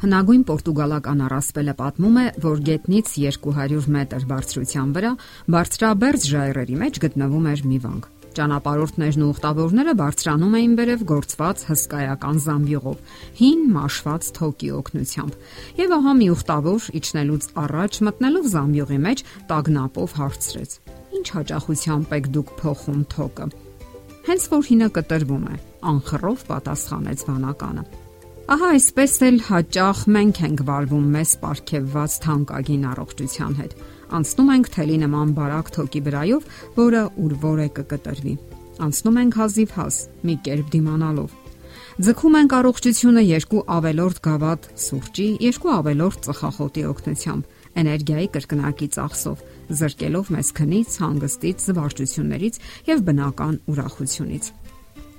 Հնագույն Պորտուգալական առասպելը պատմում է, որ գետնից 200 մետր բարձրության վրա բարձրաբերձ ժայռերի մեջ գտնվում էր մի վանք։ Ճանապարհորդներն ու ուխտավորները բարձրանում էին վերև գործված հսկայական զամբյուղով, հին մաշված թոկի օգնությամբ։ Եվ ահա մի ուխտավոր իջնելուց առաջ մտնելով զամբյուղի մեջ տագնապով հարցրեց. Ինչ հաճախությամբ եք դուք փոխում թոկը։ Հենց որ հինը կտրվում է, անխռով պատասխանեց վանականը։ Ահա այսպես էլ հաճախ մենք ենք վարվում մեզ ապարքեված թանկագին առողջության հետ։ Անցնում ենք թելի նման բարակ թոկի վրայով, որը ուր որ է կկտրվի։ Անցնում ենք հազիվ հաս, մի կերպ դիմանալով։ Ձգում ենք առողջությունը երկու ավելորդ գավաթ սուրճի, երկու ավելորդ ծխախոտի օգնությամբ, էներգիայի կրկնակի ծախսով, զրկելով մեզ քնից, հանգստից, զվարճություններից եւ բնական ուրախությունից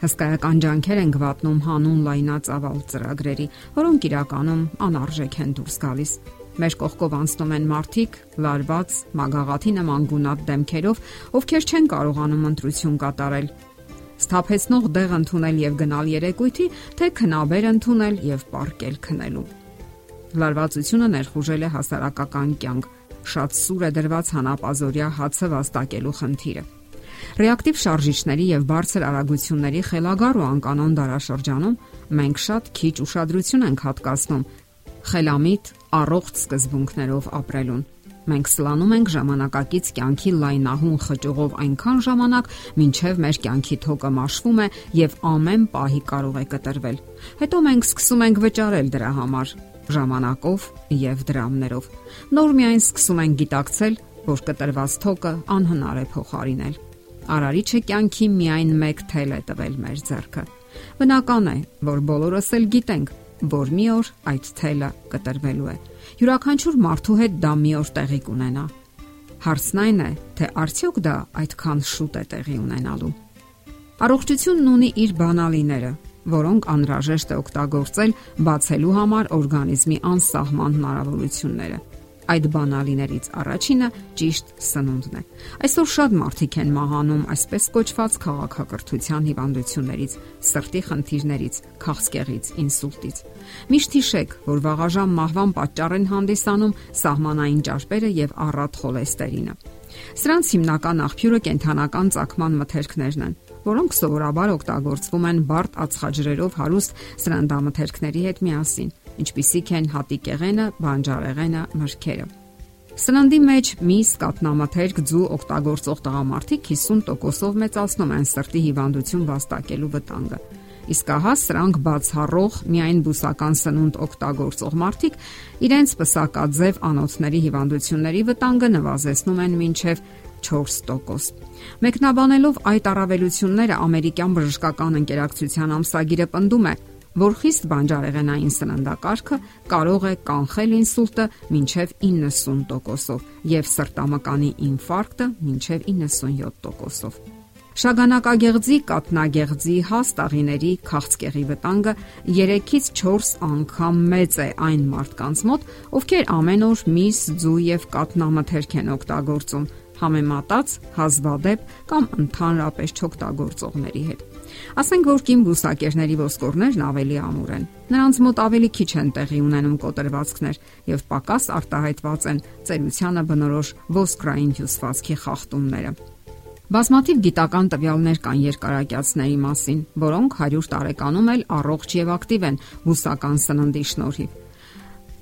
հսկայական ջանքեր են գվատնում հանուն լայնածավալ ծրագրերի, որոնք իրականում անարժեք են դուրս գալիս։ Մեր կողքով անցնում են մարդիկ, լարված, մագաղաթի նման գունատ դեմքերով, ովքեր չեն կարողանում ընտրություն կատարել։ Սթափեցնող դեղ ընդունել եւ գնալ երեկույթի, թե քնաբեր ընդունել եւ պարկել քնելու։ Լարվածությունը ներխուժել է հասարակական կյանք, շատ սուր է դրված հանապազորյա հացը վաստակելու խնդիրը։ Ռեակտիվ շարժիչների եւ բարձր արագությունների խելագար ու անկանոն դարաշրջանում մենք շատ քիչ ուշադրություն ենք հատկացնում խելամիտ առողջ սկզբունքներով ապրելուն։ Մենք սլանում ենք ժամանակակից կյանքի լայնահուն խճուղով այնքան ժամանակ, մինչև մեր կյանքի թոկը մաշվում է եւ ամեն պահի կարող է կտրվել։ Հետո մենք սկսում ենք վճարել դրա համար ժամանակով եւ դրամներով։ Նոր միայն սկսում ենք գիտակցել, որ կտրված թոկը անհնար է փոխարինել Արարիչը կյանքի միայն մեկ թել է տվել մեր ձեռքը։ Բնական է, որ բոլորս էլ գիտենք, որ մի օր այդ թելը կտրվելու է։ Յուրաքանչյուր մարդու հետ դա մի օր տեղի կունենա։ Հարցն այն է, թե արդյոք դա այդքան շուտ է տեղի ունենալու։ Առողջությունն ունի իր բանալիները, որոնք անհրաժեշտ է օգտագործել բացելու համար օրգանիզմի անսահման հնարավորությունները այդ բանալիներից առաջինը ճիշտ սնունդն է։ Այսօր շատ մարդիկ են մահանում այսպես կոչված քաղաքակրթության հիվանդություններից, սրտի խնդիրներից, քաղցկեղից, ինսուլտից։ Միշտ հիշեք, որ վաղաժամ մահվան պատճառ են հանդիսանում սահմանային ճարպերը եւ առատ խոլեստերինը։ Սրանց հիմնական աղբյուրը կենթանական ցակման մթերքներն են, որոնք սովորաբար օգտագործվում են բարդ ածխաջրերով հարուստ սրանդամթերքների հետ միասին ինչպիսիք են հատիկեղենը, բանջարեղենը, մրգերը։ Սննդի մեջ միս, կատնամաթերք, ձու օգտագործող տղամարդիկ 50%-ով մեծացնում են սրտի հիվանդություն վաստակելու վտանգը։ Իսկ ահա սրանք բացառող միայն բուսական սնունդ օգտագործող մարդիկ իրենց պսակաձև անոթների հիվանդությունների վտանգը նվազեցնում են մինչև 4%։ Մեկնաբանելով այդ առավելությունները ամերիկյան բժշկական ընկերակցության ամսագիրը պնդում է, որ խիստ բանջարեղենային սննդակարգը կարող է կանխել ինսուլտը մինչև 90%-ով եւ սրտամկանի ինֆարկտը մինչև 97%-ով։ Շագանակագեղձի, կատնագեղձի, հաստաղիների, քաղցկեղի վտանգը 3-ից 4 անգամ մեծ է այն մարդկանց մոտ, ովքեր ամեն օր միս, ձու եւ կատնամթերք են օգտագործում, համեմատած հազվադեպ կամ ընդհանրապես չօգտագործողների հետ։ Ասենք որ կին բուսակերների ոսկորներն ավելի ամուր են։ Նրանց մոտ ավելի քիչ են տեղի ունենում կոտրվածքներ եւ պակաս արտահայտված են ծերությանը բնորոշ ոսկրային հյուսվածքի խախտումները։ Բազմաթիվ գիտական տվյալներ կան երկարակյացների մասին, որոնք 100 տարեկանում էլ առողջ եւ ակտիվ են բուսական սննդի շնորհիվ։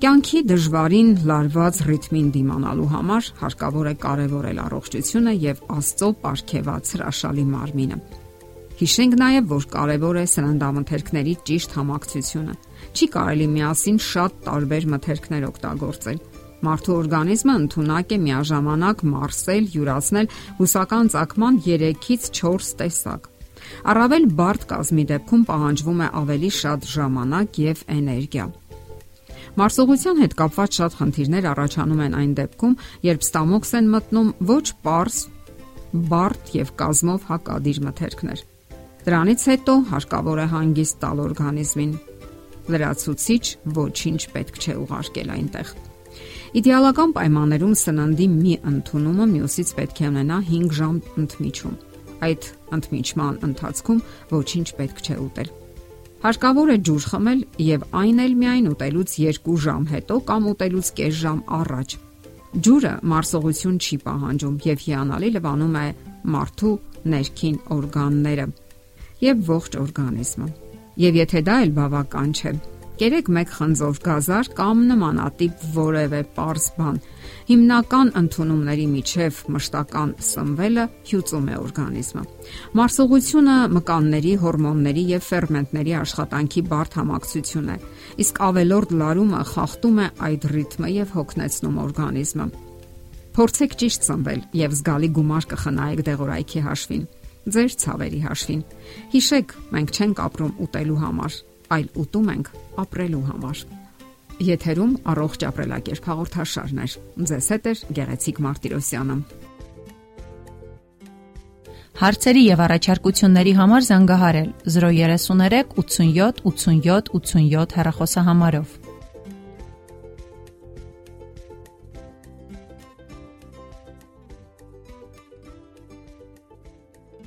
Կյանքի դժվարին լարված ռիթմին դիմանալու համար հարկավոր է կարևորել առողջությունը եւ Աստծո ապարքեված հրաշալի մարմինը։ Հիշենք նաև, որ կարևոր է սննդամթերքների ճիշտ համակցությունը։ Չի կարելի միասին շատ տարբեր մթերքներ օգտագործել։ Մարդու օրգանիզմը ընդունակ է միաժամանակ մարսել, յուրացնել հուսական ցակման 3-ից 4 տեսակ։ Առավել բարդ կազմի դեպքում պահանջվում է ավելի շատ ժամանակ եւ էներգիա։ Մարսողության հետ կապված շատ խնդիրներ առաջանում են այն դեպքում, երբ ստամոքս են մտնում ոչ པարս, բարդ եւ կազմով հակադիր մթերքներ։ Դրանից հետո հարկավոր է հանգիստ տալ օրգանիզմին։ Լրացուցիչ ոչինչ պետք չէ ուղարկել այնտեղ։ Իդեալական պայմաններում սննդի մի ընդունումը մյուսից պետք է ունենա 5 ժամ ընդմիջում։ Այդ ընդմիջման ընթացքում ոչինչ պետք չէ ուտել։ Հարկավոր է ջուր խմել եւ այն էլ միայն ուտելուց 2 ժամ հետո կամ ուտելուց կես ժամ առաջ։ Ջուրը մարսողություն չի պահանջում եւ հիանալի լվանում է մարդու ներքին օրգանները եւ ողջ օրգանիզմը։ Եվ եթե դա էլ բավական չէ, կերեք մեկ խնձոր գազար կամ նմանատիպ որևէ པարզ բան։ Հիմնական ընդունումների միջև մշտական սնվելը հյուծում է օրգանիզմը։ Մարսողությունը մկանների, հորմոնների եւ ֆերմենտների աշխատանքի բարդ համակցություն է, իսկ ավելորդ լարումը խախտում է այդ ռիթմը եւ հոգնեցնում օրգանիզմը։ Փորձեք ճիշտ սնվել եւ զգալի գումար կխնայեք դեղորայքի հաշվին ձեր ցավերի հաշվին։ Հիշեք, մենք չենք ապրում ուտելու համար, այլ ուտում ենք ապրելու համար։ Եթերում առողջ ապրելակերպ հաղորդաշարն է։ Ձեզ հետ է Գեղեցիկ Մարտիրոսյանը։ Հարցերի եւ առաջարկությունների համար զանգահարել 033 87 87 87 հեռախոսահամարով։